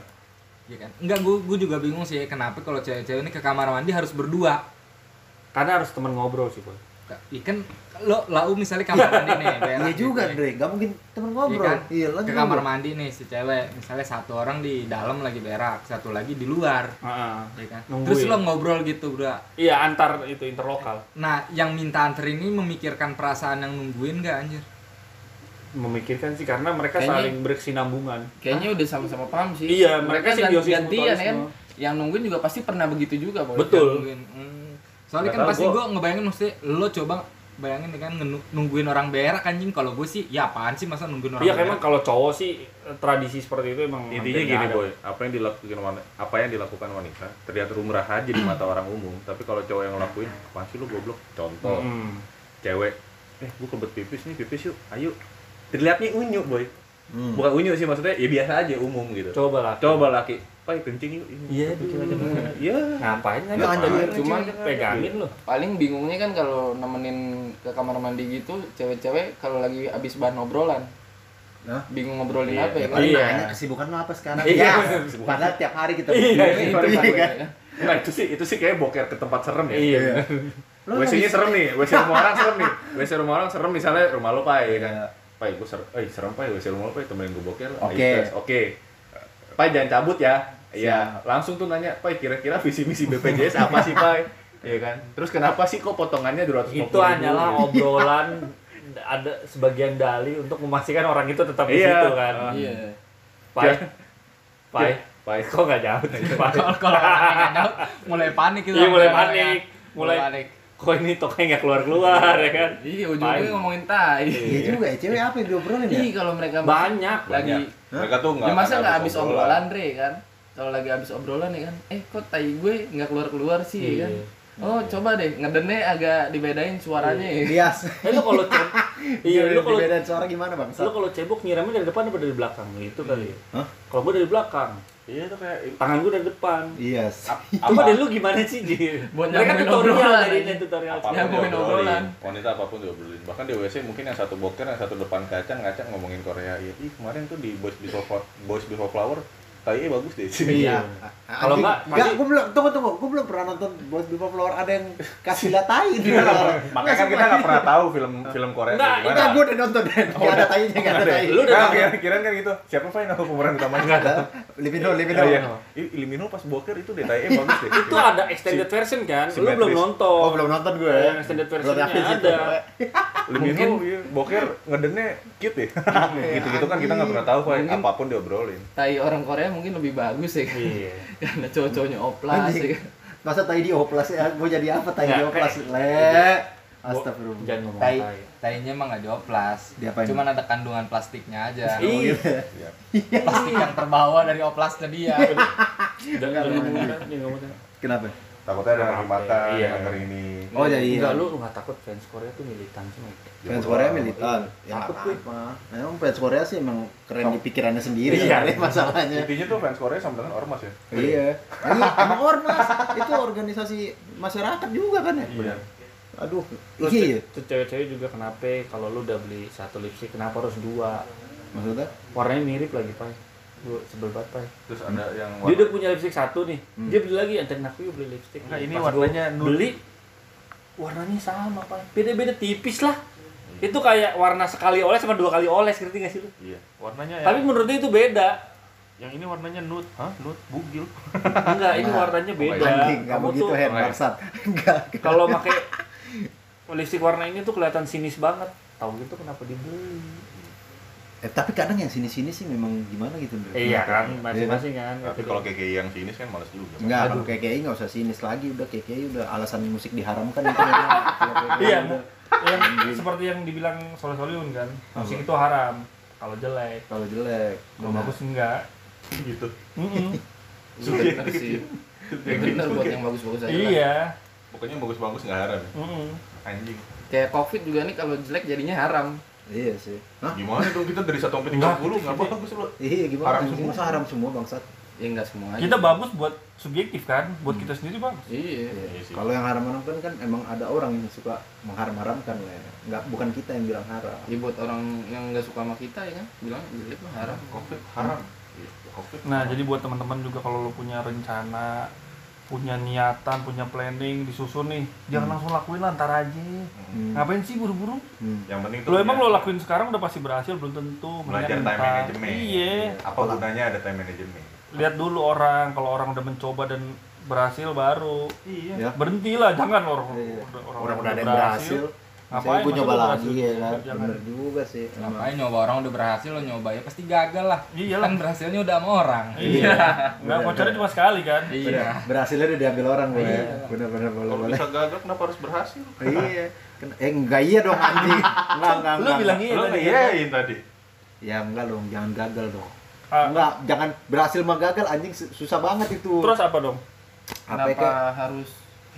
Iya kan? Enggak, gue gue juga bingung sih kenapa kalau cewek-cewek ini ke kamar mandi harus berdua. Karena harus temen ngobrol sih, Boy. Iya kan lo lau misalnya kamar mandi nih, Iya gitu juga, ya. Dre. Gak mungkin temen Iya ngobrol. kan? Iya, ke kamar mandi nih si cewek, misalnya satu orang di dalam lagi berak, satu lagi di luar, Heeh. ya kan? Terus lo ngobrol gitu, bro. Iya, antar itu interlokal. Nah, yang minta anter ini memikirkan perasaan yang nungguin gak anjir? Memikirkan sih karena mereka Kayaknya- saling berkesinambungan. Kayaknya udah sama-sama paham sih. Iya, mereka gan- simbiosis gantian ya kan. Yang nungguin juga pasti pernah begitu juga, Boy. Betul. Hmm. Soalnya kan pasti gua- gue ngebayangin mesti lo coba bayangin nih kan nungguin orang berak anjing kalau gue sih ya apaan sih masa nungguin orang Iya berak emang kalau cowok sih tradisi seperti itu emang Intinya gini ada. boy, apa yang dilakukan wanita, apa yang dilakukan wanita terlihat lumrah aja di mata orang umum, tapi kalau cowok yang ngelakuin, apaan sih lu goblok? Contoh, Mm. cewek, eh gua kebet pipis nih, pipis yuk, ayo. Terlihatnya unyu boy, Hmm. bukan unyu sih maksudnya, ya biasa aja umum gitu. Coba lah. Coba laki, pai kencing yuk. ini. Iya, kencing aja dulu. dulu. Iya. Ngapain kan? Ya, anjir. Cuman pegangin lo. paling bingungnya kan kalau nemenin ke kamar mandi gitu cewek-cewek kalau lagi abis bahan obrolan Hah? bingung ngobrolin Iya, apa ya kan Paling Iya. nanya kesibukan lo apa sekarang? Iya. Ya, padahal tiap hari kita Iya, iya, gitu, Iya, iya kan? Nah itu sih, itu sih kayak boker ke tempat serem ya. Iya. Lo WC-nya serem nih, WC rumah orang serem nih. WC rumah orang serem misalnya rumah lo pai ya kan. Iya. Pai gue serem, eh serem pai WC rumah lo pai temenin gue boker. Oke. Tes. Oke. Pai jangan cabut ya. Iya, langsung tuh nanya, Pai kira-kira visi misi BPJS apa sih Pai? Iya kan. Terus kenapa sih kok potongannya 250 Itu hanyalah obrolan ada sebagian dali untuk memastikan orang itu tetap di Iya. situ kan. iya Pai. Pai. Pai. Kok nggak jauh kalau kalau nggak jauh, mulai panik gitu Iya, mulai panik. Mulai panik kok ini tokonya nggak keluar-keluar ya kan? iya ujungnya ngomongin tai Iya juga ya, cewek apa yang diobrolin ya? Iya kalau mereka Banyak. lagi Banyak. Mereka tuh ya nggak masa akan nggak habis obrolan. obrolan Dre kan kalau lagi habis obrolan ya kan eh kok tai gue nggak keluar keluar sih ya kan Iya. Oh coba deh ngedennya agak dibedain suaranya ya Bias. Eh lu kalau cebok, iya lu kalau Dibedain suara gimana bang? lu kalau cebok nyiramnya dari depan apa dari belakang gitu kali. Hah? Kalau gua dari belakang, Iya tuh kayak tangan gua dari depan. Iya. Coba deh lu gimana sih, Ji? Buat Mereka tutorial ini tutorial. apa pun Nyambungin obrolan. wanita apa pun diobrolin bahkan di WC mungkin yang satu boker yang satu depan kaca ngaca ngomongin Korea iya ih kemarin tuh di Boys Before Boys Before Flower tai bagus deh. Iya. Kalau nggak, enggak, pasti- gue belum tunggu tunggu, gue belum pernah nonton Boys Before Flower. Ada yang kasih datain. makanya kan kita nggak pernah tahu film film Korea Enggak, gimana. gue udah nonton. Dan nggak ada tainya, nggak ada tai. Lu udah Nah, kira kira kan gitu. Siapa Fai nama pemeran utamanya Nggak ada. Limino, Limino. Oh, iya. Limino pas boker itu deh tai bagus deh. Itu ada extended version kan? Lu belum nonton. Oh belum nonton gue. Yang extended versionnya ada. Limino iya, boker ngedennya cute deh. Gitu gitu kan kita nggak pernah tahu apa pun diobrolin. Tai orang Korea mungkin lebih bagus ya kan Iya. karena cowok-cowoknya oplas ya kan Masa tai di oplas ya? Gue jadi apa tai di oplas? Le. Astagfirullah. Jangan ngomong Tai, tai. tainya emang nggak dioplas. Diapain? Cuman ada kandungan plastiknya aja. Iya. Iya. Plastik yang terbawa dari oplasnya dia. Tai. Kenapa? Takutnya ada yang mata Iya. yang denger ini Oh jadi iya. Enggak, lu nggak takut fans Korea tuh militan semua. Fans Korea militan. Ya Takut takut gue. apa? Emang fans Korea sih emang keren di pikirannya sendiri Iya. masalahnya. intinya tuh fans Korea sama dengan ormas ya Iya. Iya, emang ormas itu organisasi masyarakat juga kan ya? Iya. Aduh, Terus iya. tuh cewek-cewek juga kenapa kalau lu udah beli satu lipstick kenapa harus dua? Maksudnya? Warnanya mirip lagi, Pak. Gue sebel banget, Pak. terus ada yang Dia udah punya lipstick satu nih. Dia beli lagi anterin aku yuk beli lipstick. Nah, ini Pas warnanya nude. beli warnanya sama, Pak. Beda-beda tipis lah. Itu kayak warna sekali oles sama dua kali oles, ngerti gak sih lu? iya warnanya Tapi menurut dia itu beda. yang ini warnanya nude hah nude bugil Enggak, ini Nah, warnanya beda. Anjing, Kamu begitu tuh Hen, bangsat. Enggak. kalau pakai lipstick warna ini tuh kelihatan sinis banget. Tahu gitu kenapa dibeli? Eh, tapi kadang yang sini-sini sih memang gimana gitu, Bro. Iya kan, Iya masing-masing kan. tapi kalau KKI yang sinis kan males juga Enggak, Aduh. KKI nggak usah sinis lagi, udah KKI udah alasan musik diharamkan itu memang. Iya, udah. yang seperti yang dibilang Soleh Solihun kan, musik itu haram kalau jelek, Kalau jelek, kalau bagus enggak. gitu bener sih Ya bener buat yang bagus-bagus aja. Iya. pokoknya bagus-bagus nggak haram anjing kayak covid juga nih kalau jelek jadinya haram Iya sih. Hah? gimana dong kita dari 1 sampai Enggak, 30 nggak bagus lo Iya, gimana? Haram semua. Masa haram semua bangsat? ya enggak semua aja Kita bagus buat subjektif kan, buat kita sendiri bagus. iya Iya sih. Kalau yang haram-haram kan emang ada orang yang suka mengharam-haramkan lah. ya. Nggak bukan kita yang bilang haram. ya buat orang yang nggak suka sama kita ya kan bilang jelek mah haram covid haram Iya, covid Nah, jadi buat teman-teman juga kalau lo punya rencana, punya niatan, punya planning, disusun nih, jangan langsung lakuin lah, ntar aja. Hmm. Ngapain sih buru-buru? Hmm. yang penting tuh Lo emang lo lakuin sekarang udah pasti berhasil belum tentu. belajar time management Iya. apa gunanya ada time management Lihat dulu orang, kalau orang udah mencoba dan berhasil baru iya Ya. berhentilah, jangan orang Iya. orang, Orang udah ada yang berhasil. Ngapain? Saya gue nyoba lagi berhasil? ya kan. Jangan. Bener juga sih. Ngapain nyoba orang udah berhasil lo nyoba ya pasti gagal lah. Iya Kan berhasilnya udah sama orang. Iya. Enggak bocornya cuma sekali kan. Bener. Berhasilnya udah diambil orang gue. Iya. Bener-bener boleh kalau boleh. bisa gagal kenapa harus berhasil Iya. Eh enggak iya dong anjing. Enggak enggak Lu enggak. bilang iya tadi. ngiyain tadi. Ya enggak dong, jangan gagal dong. Ah. Enggak, jangan berhasil mah gagal anjing su- susah banget itu. Terus apa dong? apa Kenapa kayak? harus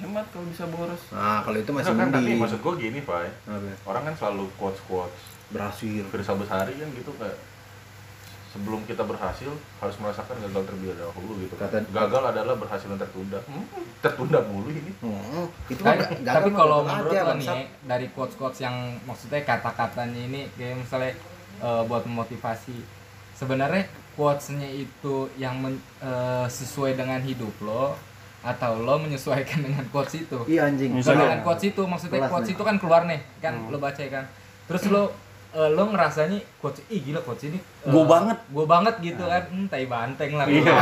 hemat kalau bisa boros? Nah, kalau itu masih Enggak kan, tapi maksud gua gini, Pak. Apa? Orang kan selalu quotes-quotes Berhasil. Firsa Besari kan gitu kayak sebelum kita berhasil harus merasakan gagal terlebih dahulu gitu. kan. Kata- gagal adalah berhasil yang tertunda. Hmm, tertunda mulu ini. Hmm, itu ga- gagal tapi kalau menurut aja, lo nih dari quotes quotes yang maksudnya kata-katanya ini kayak misalnya eh, buat memotivasi sebenarnya quotesnya itu yang men- eh, sesuai dengan hidup lo atau lo menyesuaikan dengan quotes itu Iya anjing. Misalnya- dengan quotes itu maksudnya Kelas quotes nih. itu kan keluar nih kan Hmm. lo baca kan terus lo eh, lo ngerasanya quotes ih gila quotes ini eh, Gua banget. gue banget gitu kan hmm, tai banteng lah Iya.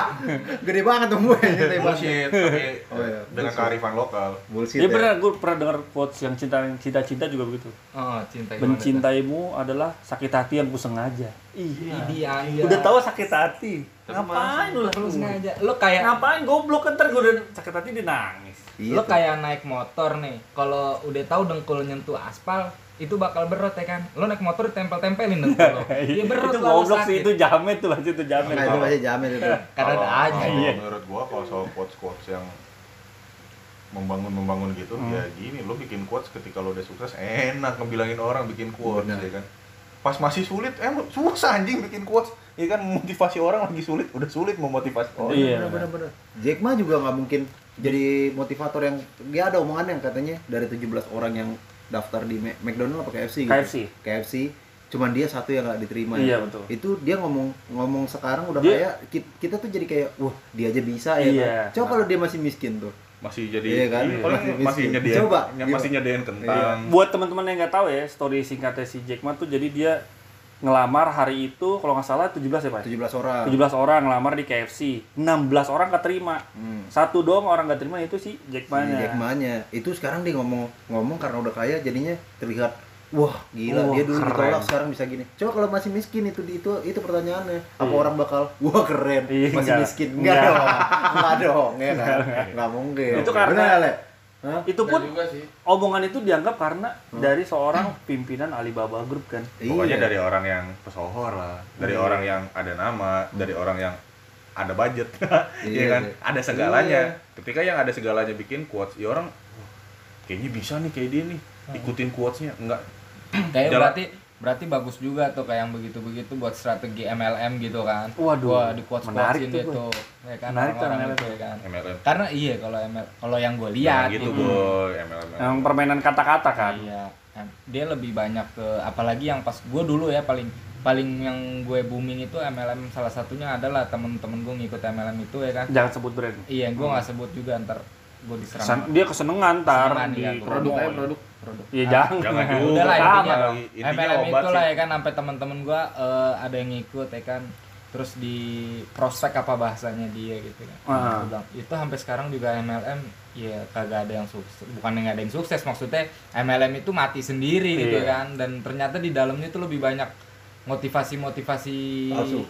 Gede banget tuh gue. Gede banget. Bullshit, tapi Oh, iya. dengan kearifan lokal. Bullshit. Iya ya. benar, gue pernah dengar quotes yang cinta cinta-cinta juga begitu. oh cinta? Mencintaimu adalah sakit hati yang ku sengaja. Iya. Idi aja Udah tahu sakit hati. Ngapain lu lah? lu sengaja lo kayak Ngapain goblok kan ntar gue udah sakit hati dia nangis. Iya lo kayak naik motor nih kalau udah tahu dengkul nyentuh aspal itu bakal berot ya kan lo naik motor tempel-tempelin dengkul lo iya berot itu lalu goblok sih sakit itu jamet tuh pasti itu jamet. Nah, itu masih jamin itu. karena ada Kalau- aja kalau Iya. menurut gua kalau soal quotes quotes yang membangun membangun gitu Hmm. ya gini lo bikin quotes ketika lo udah sukses enak ngebilangin orang bikin quotes Benar. ya kan pas masih sulit eh susah anjing bikin quotes ya kan motivasi orang lagi sulit udah sulit memotivasi orang Iya. Bener-bener. Jack Ma juga nggak mungkin jadi motivator yang dia ada omongan yang katanya dari 17 orang yang daftar di McDonald apa KFC gitu. KFC. KFC. Cuman dia satu yang nggak diterima. Iya, ya. betul. Itu dia ngomong ngomong sekarang udah Dia- kayak ki- kita tuh jadi kayak wah dia aja bisa ya. Iya. kan? Coba kalau dia masih miskin tuh. masih jadi Iya kan? iya, paling Masih masih, miskin. nyediain Coba, masih nyediain kentang Buat teman-teman yang nggak tahu ya, story singkatnya si Jack Ma tuh jadi dia ngelamar hari itu kalau nggak salah 17 ya, Pak? 17 orang. 17 orang ngelamar di KFC. 16 orang keterima. Hmm. Satu doang orang nggak terima itu si Jack Si Ma-nya. Jack Ma-nya. Itu sekarang dia ngomong ngomong karena udah kaya jadinya terlihat wah gila Wah, dia dulu keren. ditolak sekarang bisa gini. Coba kalau masih miskin itu itu itu pertanyaannya. Apa Iya. orang bakal wah keren Iya, masih enggak. miskin? Enggak Enggak. dong. Enggak dong, ya kan? Enggak mungkin. Itu karena- Bener? Hah? Itu pun juga sih. omongan itu dianggap karena dari seorang pimpinan Alibaba Group kan. pokoknya Iya. dari orang yang pesohor lah dari orang yang ada nama dari orang yang ada budget Iya, Iya kan iya. ada segalanya ketika yang ada segalanya bikin quotes ya orang "Wah, kayaknya bisa nih kayak dia nih ikutin quotesnya enggak kayak berarti berarti bagus juga tuh kayak yang begitu-begitu buat strategi MLM gitu kan Waduh, Wah, di quotes menarik tuh, itu ya kan Menarik tuh orang-orang MLM. itu ya kan MLM karena iya kalau ML kalau yang gue lihat gitu gitu boy MLM Yang permainan kata-kata kan. Iya, em, dia lebih banyak ke apalagi yang pas gue dulu ya paling paling yang gue booming itu MLM salah satunya adalah temen-temen gue ngikut MLM itu ya kan. Jangan sebut brand. Iya, gue nggak sebut juga ntar gue diserang. Kesan- dia kesenengan Kesenengan, di iya, Produk aja produk. produk. Iya Ah, jangan. jangan. Udah lah Sama. Intinya MLM obat itu lah ya kan sampai temen-temen gue eh, ada yang ngikut ya kan. Terus di prospek apa bahasanya dia gitu kan. Gua bilang, itu sampai sekarang juga MLM ya kagak ada yang sukses. Bukan yang ada yang sukses maksudnya MLM itu mati sendiri gitu Iya. kan. Dan ternyata di dalamnya itu lebih banyak motivasi-motivasi Palsu.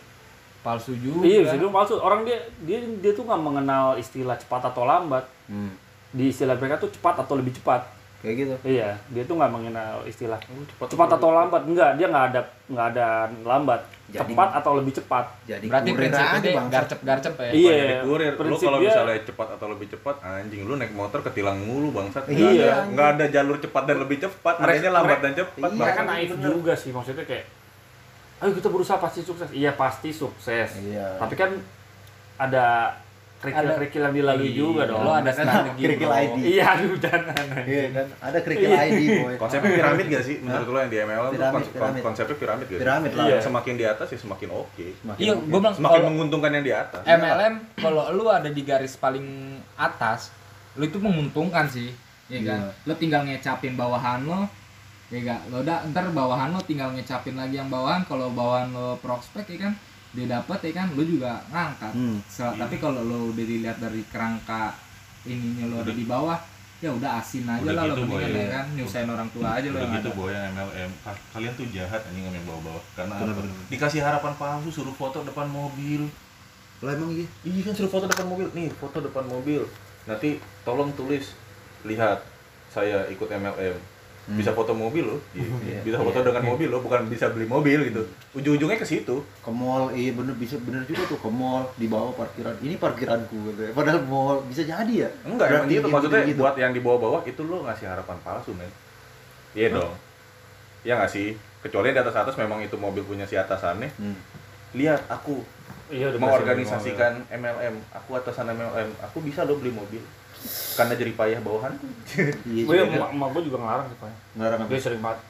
Palsu juga. Iya, bisa dibilang palsu. Orang dia dia dia tuh nggak mengenal istilah cepat atau lambat. Hmm. Di istilah mereka tuh cepat atau lebih cepat. Kayak gitu. Iya, dia tuh nggak mengenal istilah cepat, cepat atau lambat. Enggak, dia nggak ada nggak ada lambat. Jadi- cepat atau lebih cepat. Jadi Berarti kurir prinsipnya aja, dia Bang. garcep-garcep ya. Iya, kurir, lu prinsip kalau dia- misalnya cepat atau lebih cepat, anjing lu naik motor ketilang mulu bangsat. Nggak Iya. ada, nggak ada jalur cepat dan lebih cepat, Mereka- adanya lambat mereka- dan cepat. Iya. Mereka naif juga sih, maksudnya kayak ayo kita berusaha pasti sukses. Iya, pasti sukses. Iya. Tapi kan ada kerikil-kerikil yang dilalui Iya, juga dong. Lo ada strategi. Kerikil. ID. Iya, aduh jangan. Iya kan? Ada kerikil ID, boy. Konsepnya piramid gak sih? Menurut lo yang di MLM Piramid, kons- piramid. konsepnya piramid gak sih? Piramid lah. Iya. Semakin di atas ya semakin oke. Semakin Iya, oke. gue bilang Semakin kalau menguntungkan yang di atas. MLM kalau lu ada di garis paling atas, lu itu menguntungkan sih. Ya kan? Iya. Lu tinggal ngecapin bawahan lo. Ya kan? Lo udah ntar bawahan lo tinggal ngecapin lagi yang bawahan kalau bawahan lo prospek ya kan dia dapat ya kan lu juga ngangkat. Hmm. So, tapi kalau lo udah dilihat dari kerangka ininya lo ada di bawah, ya udah asin aja Udah lah lo gitu, mendingan Boy. ya kan nyusahin orang tua aja lo Udah yang gitu ada. boy yang MLM. Ka- Kalian tuh jahat anjing yang bawa-bawa. Karena Bener, bener. Dikasih harapan palsu suruh foto depan mobil. Lah emang iya. Iya kan suruh foto depan mobil. Nih, foto depan mobil. Nanti tolong tulis lihat saya ikut MLM bisa foto mobil loh. Iya. bisa foto dengan mobil loh bukan bisa beli mobil gitu. Ujung-ujungnya ke situ. Ke mall iya bener bisa bener juga tuh ke mall di bawah parkiran. Ini parkiranku gitu ya. padahal mall bisa jadi ya? Enggak emang Berarti gitu gitu, maksudnya gitu. buat yang di bawah-bawah itu lo ngasih harapan palsu men. Iya dong. Iya nggak sih? Kecuali di atas atas memang itu mobil punya si atasannya. Hmm. lihat aku Iya, mengorganisasikan MLM aku atasan MLM aku bisa lo beli mobil karena jerih payah bawahanku iya Gue juga. emak emak gue juga ngelarang sih, Pak. ngarang apa Dia sering banget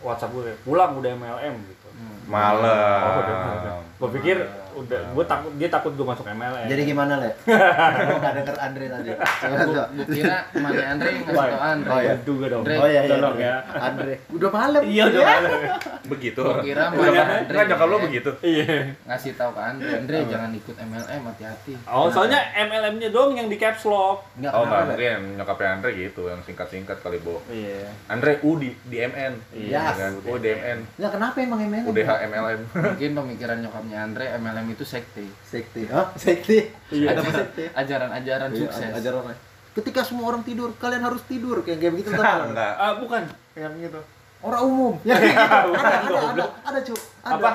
WhatsApp gue kayak, pulang udah MLM gitu. malam Oh, udah, udah. Gue pikir udah gue takut dia takut gue masuk MLM. jadi gimana le nggak denger Andre tadi Gue kira emaknya Andre ngasih tau Andre. Oh, iya. juga dong. Andre, oh iya iya Tolong ya. Andre udah malam Iya udah malam. begitu Gua kira nggak Andre. nyokap lo begitu Iya. Ngasih tahu ke Andre, Andre jangan ikut MLM hati-hati. Oh, soalnya MLM-nya dong yang di caps lock. nggak oh nggak Le? mungkin nyokapnya Andre gitu yang singkat-singkat kali bo Iya. Andre U di di MN Iya. kan U di MN nggak kenapa emang emang UDH MLM Mungkin pemikiran nyokapnya Andre MLM itu sekte. sekte oh sekte Iya. ada sekte Ajaran-ajaran Iya, sukses. ajaran ketika semua orang tidur kalian harus tidur kayak kayak begitu tuh enggak Ah, bukan. kayak gitu orang umum ya ada ada ada ada cu ada Apa?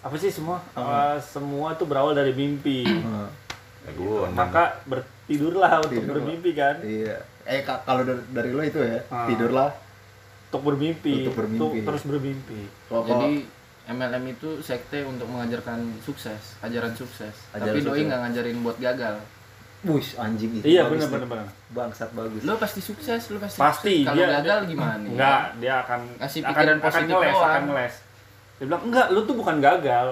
Apa sih semua? Ah, semua tuh berawal dari mimpi. Hmm. ya, gua Maka bertidurlah untuk Tidur. bermimpi kan. iya eh ka- kalau dari, dari lo itu ya Ah. tidurlah Untuk bermimpi. Untuk bermimpi. terus bermimpi. kalau Jadi MLM itu sekte untuk mengajarkan sukses, ajaran sukses. Ajaran Tapi doi sukses. nggak ngajarin buat gagal. Wush, anjing itu Iya, benar benar benar. bangsat bagus Lo pasti sukses, lo pasti. Pasti, sukses. Kalau dia- gagal dia- gimana? Enggak, dia akan Ngasih akan, pikiran akan positif ngeles, akan ngeles. Dia bilang, "Enggak, lu tuh bukan gagal.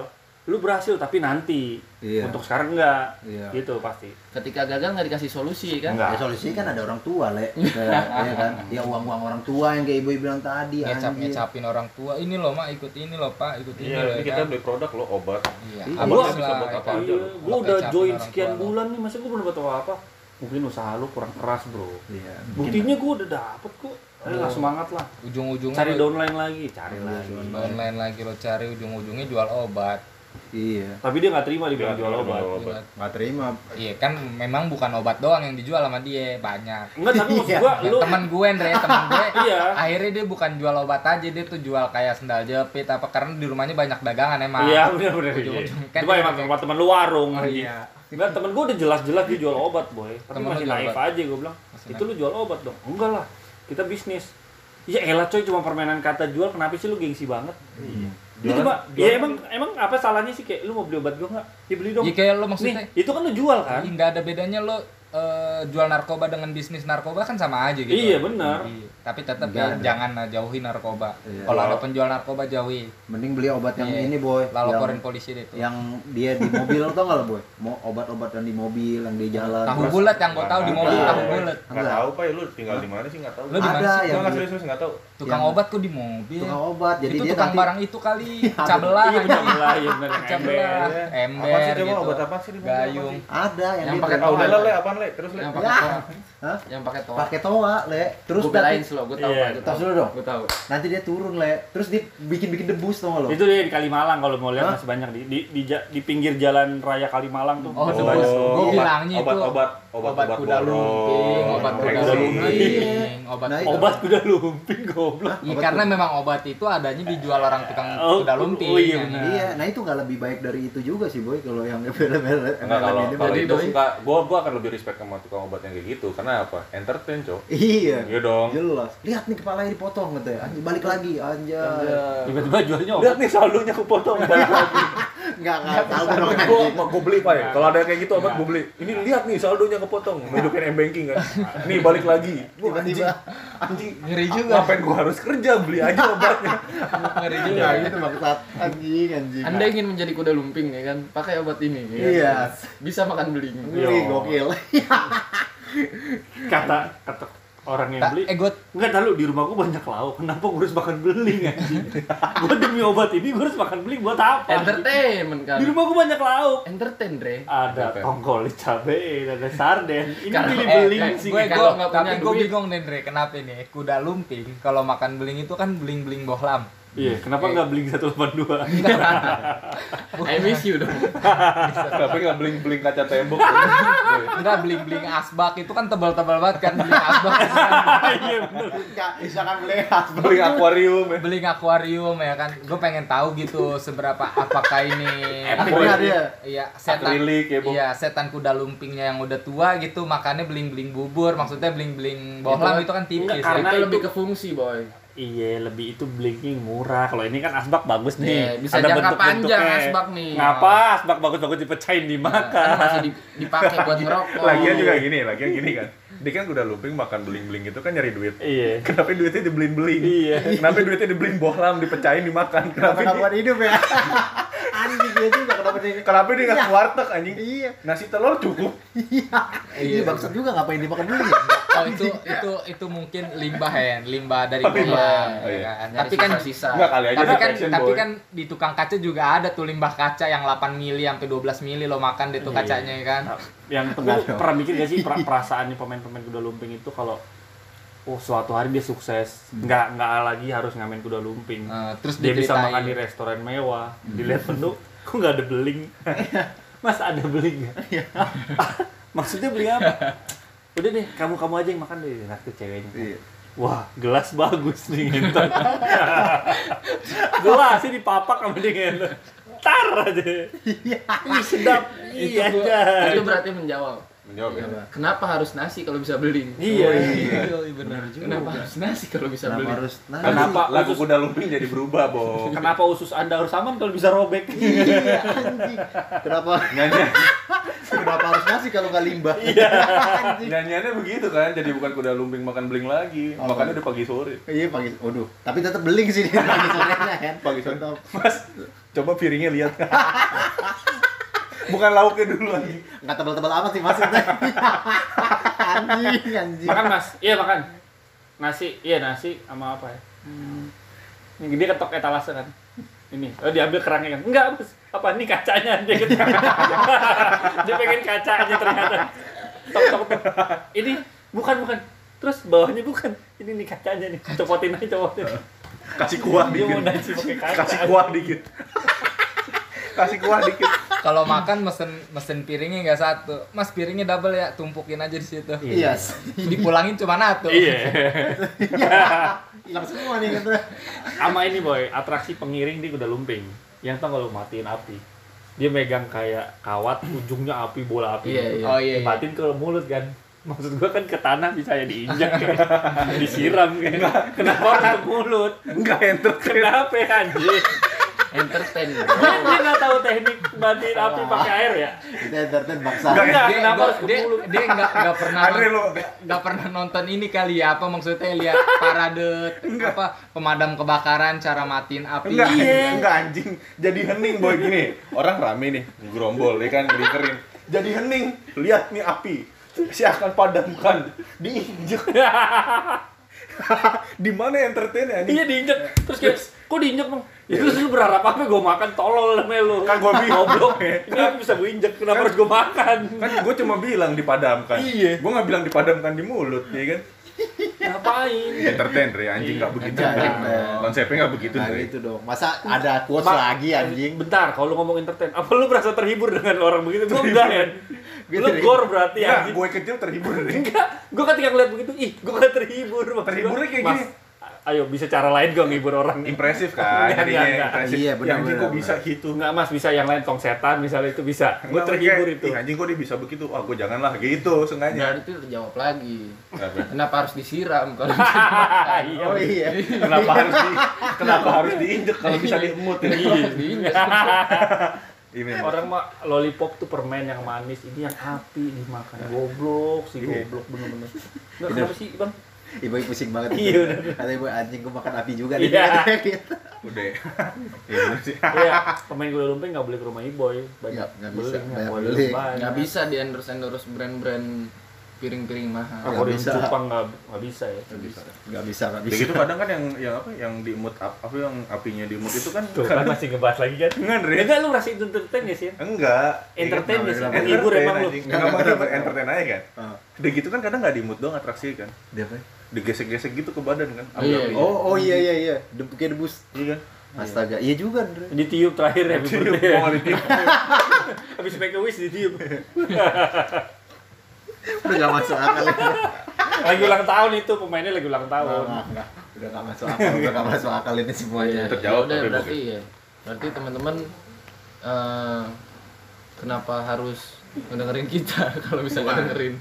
Lu berhasil tapi nanti. Iya. Untuk sekarang enggak." Iya. Gitu pasti. Ketika gagal nggak dikasih solusi kan? Enggak. ya solusi kan ada orang tua le ya, ya kan ya uang uang orang tua yang kayak ibu bilang tadi ngecap ngecapin orang tua ini loh mak ikut ini loh pak ikut ini iya loh ini ya kita kan? beli produk lo obat iya Iya. abis Gua lah bisa buat apa aja Iya, gua udah join sekian bulan nih, masa gua belum dapat apa-apa. Mungkin usaha lu kurang keras, Bro. iya Buktinya gua udah dapet kok. Ayo lah semangat lah. ujung-ujungnya Cari downline lagi, cari lagi. online lagi lo cari ujung-ujungnya jual obat iya Tapi dia nggak terima dibilang Dia jual obat. nggak terima iya kan memang bukan obat doang yang dijual sama dia banyak Enggak, tapi maksud Iya. gua Ya, lu temen gue Andre temen gue Iya. akhirnya dia bukan jual obat aja dia tuh jual kayak sendal jepit apa karena di rumahnya banyak dagangan emang Iya, benar benar. Iya. Kan Coba dia emang tempat teman lu warung Oh, iya. Enggak, temen gua udah jelas-jelas dia jual obat, boy. Tapi Temen masih naif obat? aja gua bilang. Masih Itu lu jual obat dong. Enggak lah. Kita bisnis. Ya elah coy cuma permainan kata jual kenapa sih lu gengsi banget? Iya. Dia coba, ya emang emang apa salahnya sih kayak lu mau beli obat gua enggak? Ya beli dong. Iya kayak lo Nih, maksudnya itu kan lu jual kan? nggak ada bedanya lo eh, jual narkoba dengan bisnis narkoba kan sama aja gitu. Iya, benar. Iya. Tapi tetap Nggak ya, ada. jangan lah, jauhi narkoba. Iya. Kalau ada penjual narkoba jauhi. mending beli obat yang Iya. ini boy yang, laporin polisi deh tuh. yang dia di mobil tau nggak lo boy mau obat-obatan di mobil yang di jalan Tahu Terus bulat yang gue tahu di mobil tahu bulat. nggak Enggak. tahu pak ya lu tinggal di mana sih nggak tahu Lu di mana ada sih? yang nggak di- serius serius nggak tahu Tukang Yang- obat kok di mobil. tukang obat jadi itu dia tukang nanti barang itu kali cabelah Iya benar anjing. lah, iya benar cabelah ember. ember apa sih coba gitu. obat apa sih di mobil apa gayung sih? ada yang, Yang dia pakai udah lah le apaan le terus le Yang Ya. pakai toa. Hah? Yang pakai toa. pakai toa le terus Gue belain nanti slow, gue tahu Iya. Gue tos tahu. dulu dong Gue tahu. nanti dia turun le terus dia bikin bikin debus tau nggak lo Itu dia di Kalimalang kalau mau lihat masih banyak di di, di di pinggir jalan raya Kalimalang tuh. Oh, debus. banyak. Gua obat- bilangnya itu obat-obat obat obat-obat kuda borong, lumping, obat kuda lumping, obat Nah. Obat kuda lumping goblok. Iya karena kuda- memang obat itu adanya dijual orang tukang Oh, kuda lumping. oh iya benar. Iya, nah itu nggak lebih baik dari itu juga sih boy kalau yang Enggak kalau ini kalau itu enggak gua gua akan lebih respect sama tukang obat yang kayak gitu karena apa entertain cok Iya. iya dong Jelas. Lihat nih kepalanya dipotong gitu ya. Anjing, balik lagi anjay. Tiba-tiba jualnya obat. lihat nih saldonya kepotong balik lagi Enggak enggak tahu dong gua gua beli pak ya kalau ada kayak gitu obat gua beli ini lihat nih saldonya kepotong hidupin m banking kan nih balik lagi Wah, anjing anjing Ngeri juga. ngapain gua harus kerja beli aja obatnya Ngeri juga. ya gitu maksud anjing anjing. Anda ingin menjadi kuda lumping ya kan? Pakai obat ini. ya kan? Iya. Bisa makan beling. Wih, gokil. Kata kata orang yang beli eh gue Enggak tahu di rumah gua banyak lauk. Kenapa gua harus makan beling anjing? gua demi obat ini gua harus makan beling buat apa? Entertainment kan. Di rumah gua banyak lauk. Entertain, Dre. Ada Apa? tongkol cabe, ada sarden. Ini Kalau- pilih eh, beling eh, sih. gue kalau nggak tapi punya gue bingung nih Dre kenapa nih kuda lumping kalau makan beling itu kan beling beling bohlam Iya, kenapa nggak beli 182? I miss you dong. Tapi nggak beling-beling kaca tembok. Enggak bling-bling asbak itu kan tebal-tebal banget kan bling asbak. Iya bener. Enggak, misalkan beli asbak. beling akuarium ya. Beling akuarium ya kan. Gue pengen tahu gitu seberapa apakah ini Akhirnya dia. Iya, setan. Akrilik ya, Bu. Iya, setan kuda lumpingnya yang udah tua gitu makannya bling-bling bubur. Maksudnya bling-bling bohlam itu kan tipis. Enggak, ya. karena itu itu- lebih ke fungsi, boy. Iya, lebih itu blinking murah. Kalau ini kan asbak bagus nih. Iya, bisa jangka panjang asbak nih. Ngapa asbak bagus-bagus dipecahin Kan dimakan? masih di- dipakai buat ngerokok. Lagian juga gini, lagian gini kan. Dia kan kuda lumping makan beling-beling itu kan nyari duit. Iya. Kenapa duitnya dibeliin-beling? Iya. Kenapa duitnya dibeliin bohlam, dipecahin, dimakan? Kenapa Kenapa dia, buat hidup ya? Anjing dia juga kenapa dia kenapa dia nggak ke warteg anjing? Iya. Nasi telur cukup. Iya, bangsat juga ngapain dimakan dulu ya? Oh itu itu itu mungkin limbah ya, limbah dari Oh, limbah. Oh, ya iya. kan? Nyari Tapi kan sisa-sisa. Enggak kali aja tapi kan tapi boy. kan di tukang kaca juga ada tuh limbah kaca yang 8 mili sampai 12 mili lo makan deh tuh Iya. kacanya ya kan. Yang lu pernah mikir gak sih pra- perasaan nih pemain-pemain kuda lumping itu kalau oh suatu hari dia sukses, nggak nggak lagi harus ngamen kuda lumping. Eh, terus dia bisa makan di restoran mewah, dilihat menu, kok nggak ada beling? Mas ada beling nggak? Maksudnya beling apa? Udah deh, kamu kamu aja yang makan deh, nah tuh ceweknya. Iya. Wah, gelas bagus nih ngentot. gelas sih dipapak sama dia ngentot. Tar aja. Ih, sedap. itu, Iya gua- itu berarti menjawab. Menjawab ya. Kenapa harus nasi kalau bisa beli? Iya. benar Kenapa harus nasi kalau bisa Kenapa beli? harus nasi? Kenapa lagu kuda lumping jadi berubah, Bo? Kenapa usus Anda harus aman kalau bisa robek? Iya, anjing. Kenapa? Nyanyi, Kenapa harus nasi kalau nggak limbah? Iya. nyanyiannya begitu kan, jadi bukan kuda lumping makan beling lagi. Oh. Makannya udah pagi sore. Iya pagi. Waduh, tapi tetap beling sih dia pagi sorenya kan. Pagi sore. Mas, coba piringnya lihat. Bukan lauknya dulu anjing. Nggak tebal-tebal amat sih maksudnya. anjing, anjing. makan mas, iya makan. Nasi, iya nasi sama apa ya? Hmm. Ini dia ketok etalase kan. Ini, oh diambil kerangnya kan? Enggak mas, apa ini kacanya? Dia, ketok. dia pengen kacanya ternyata. Tok tok tok. Ini bukan bukan. Terus bawahnya bukan. Ini nih kacanya nih. Copotin aja copotin. Kasih kuah Dia mau dikit. nasi pakai kaca. Kasih kuah dikit. Kasih kuah dikit. Kalau makan mesen mesen piringnya nggak satu. Mas piringnya double ya, tumpukin aja di situ. Iya. Dipulangin cuma satu. Iya. Hilang semua nih gitu. sama ini boy atraksi pengiring di kuda lumping yang tau kalau matiin api dia megang kayak kawat ujungnya api bola api Iya, gitu. iya. Oh, iya, iya. dimatiin ke mulut kan maksud gua kan ke tanah bisa ya diinjak kayak disiram kayak kenapa ke mulut Enggak entertain. kenapa ya, anjir Entertain. dia dia nggak tahu teknik matiin api pakai air ya Kita entertain bangsa. Enggak, Dia, kenapa harus ke dia, mulut? dia nggak nggak pernah nggak- pernah nonton ini kali ya apa maksudnya lihat parade apa pemadam kebakaran cara matiin api Enggak, Iya. enggak anjing. Jadi hening boy gini. Orang rame nih, gerombol ya kan, ngelingkerin. Jadi hening, lihat nih api. Si akan padamkan, diinjek. Di mana entertain ya anjing? iya diinjak terus kayak kok diinjak bang ya terus lu berharap apa gue makan tolol sama lu Kan gua bingung. goblok ini aku bisa gue injek kenapa harus gue makan Kan gue cuma bilang dipadamkan. Iya. Gue nggak bilang dipadamkan di mulut, ya kan? ngapain Entertain, Re. Anjing nggak begitu. Enggak, Re. dong. Konsepnya nggak begitu, Nah gitu dong. Masa ada quotes Ma- lagi anjing? bentar kalau lu ngomong entertain apa lu merasa terhibur dengan orang begitu gue enggak ya Gue lu terhibur. gor berarti anjing gue kecil terhibur, enggak gue ketika ngeliat begitu ih gue gak terhibur Maksud gua, Terhiburnya kayak Mas, gini. ayo bisa cara lain gue ngibur orang Impresif kan, Enggak, jadinya enggak. impresif. Iya, Ya, benar, anjing benar, kok bisa gitu. Enggak mas, bisa yang lain tong setan misalnya itu bisa. Gue Enggak, terhibur kayak, itu. Anjing kok dia bisa begitu? Wah, gue janganlah gitu sengaja. Berarti terjawab lagi. Kenapa? Harus disiram kalau bisa dimakan? Iya. Oh iya. Kenapa harus di kenapa harus diinjek kalau bisa diemut ya? Iya. Ini Orang mah lollipop tuh permen yang manis, ini yang api dimakan. Goblok sih, Iya. goblok bener-bener. Enggak kenapa sih, Bang? Ibu pusing banget. Iya, udah. Kata ibu anjing gua makan api juga Iya. nih. Gitu. udah. Iya bener sih. Iya, pemain kuda lumping nggak boleh ke rumah Iboy. Banyak Nggak- nggak bisa, beling, nggak banyak boleh beling. banyak. Nggak bisa di endorse endorse brand-brand piring-piring mahal. Nggak Akuarium bisa. cupang nggak nggak bisa ya. Nggak bisa, nggak bisa, nggak Ya bisa. gitu kadang kan yang yang apa yang diemut ap- apa yang apinya diemut itu kan Tuh kan masih ngebahas lagi kan. enggak, Re. Enggak lu rasa itu entertain ya sih? Enggak. Entertain ya sih. Menghibur emang lu. Kenapa Kenapa? entertain aja kan? Ah, Udah gitu kan kadang nggak diemut doang atraksi kan. dia apa? digesek-gesek gitu ke badan kan. Iya, Api-apinya. Oh, oh iya iya iya. Debu kayak debus. iya kan? Astaga, iya juga, Andre. Ditiup terakhir ya. Tiup, mau ditiup. Habis make a wish ditiup. Udah gak masuk akal. Lagi ulang tahun itu pemainnya lagi ulang tahun. Enggak, enggak. Udah gak masuk akal, udah gak masuk akal ini semuanya. Terjawab Ya udah, berarti ya. Berarti teman-teman eh, kenapa harus ngedengerin kita kalau bisa dengerin?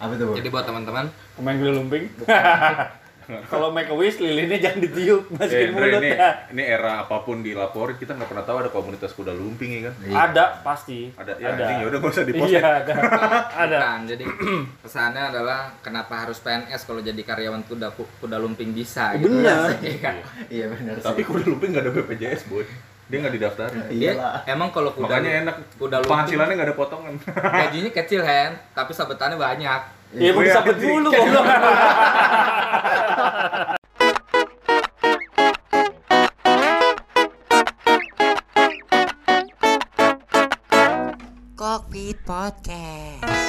Apa tuh? Jadi buat teman-teman Pemain gula lumping. Kalau make a wish lilinnya jangan ditiup, Eh, masukin Dre, mulut ini, ya. ini era apa pun dilaporin kita nggak pernah tahu ada komunitas kuda lumping ya kan? Ada pasti. Ada, ya ada. ya udah nggak usah dipost. Iya, ada. ada. Bukan, jadi pesannya adalah kenapa harus PNS kalau jadi karyawan kuda kuda lumping bisa gitu. Benar. Iya kan? Iya benar sih. Tapi kuda lumping nggak ada BPJS boy, dia nggak didaftarin. Dia Iyalah. emang kalau kuda Makanya enak. kuda lumping Penghasilannya nggak ada potongan. gajinya kecil kan, tapi sabetannya banyak. Iya, iya. mau disabet dulu kok. Cockpit Podcast.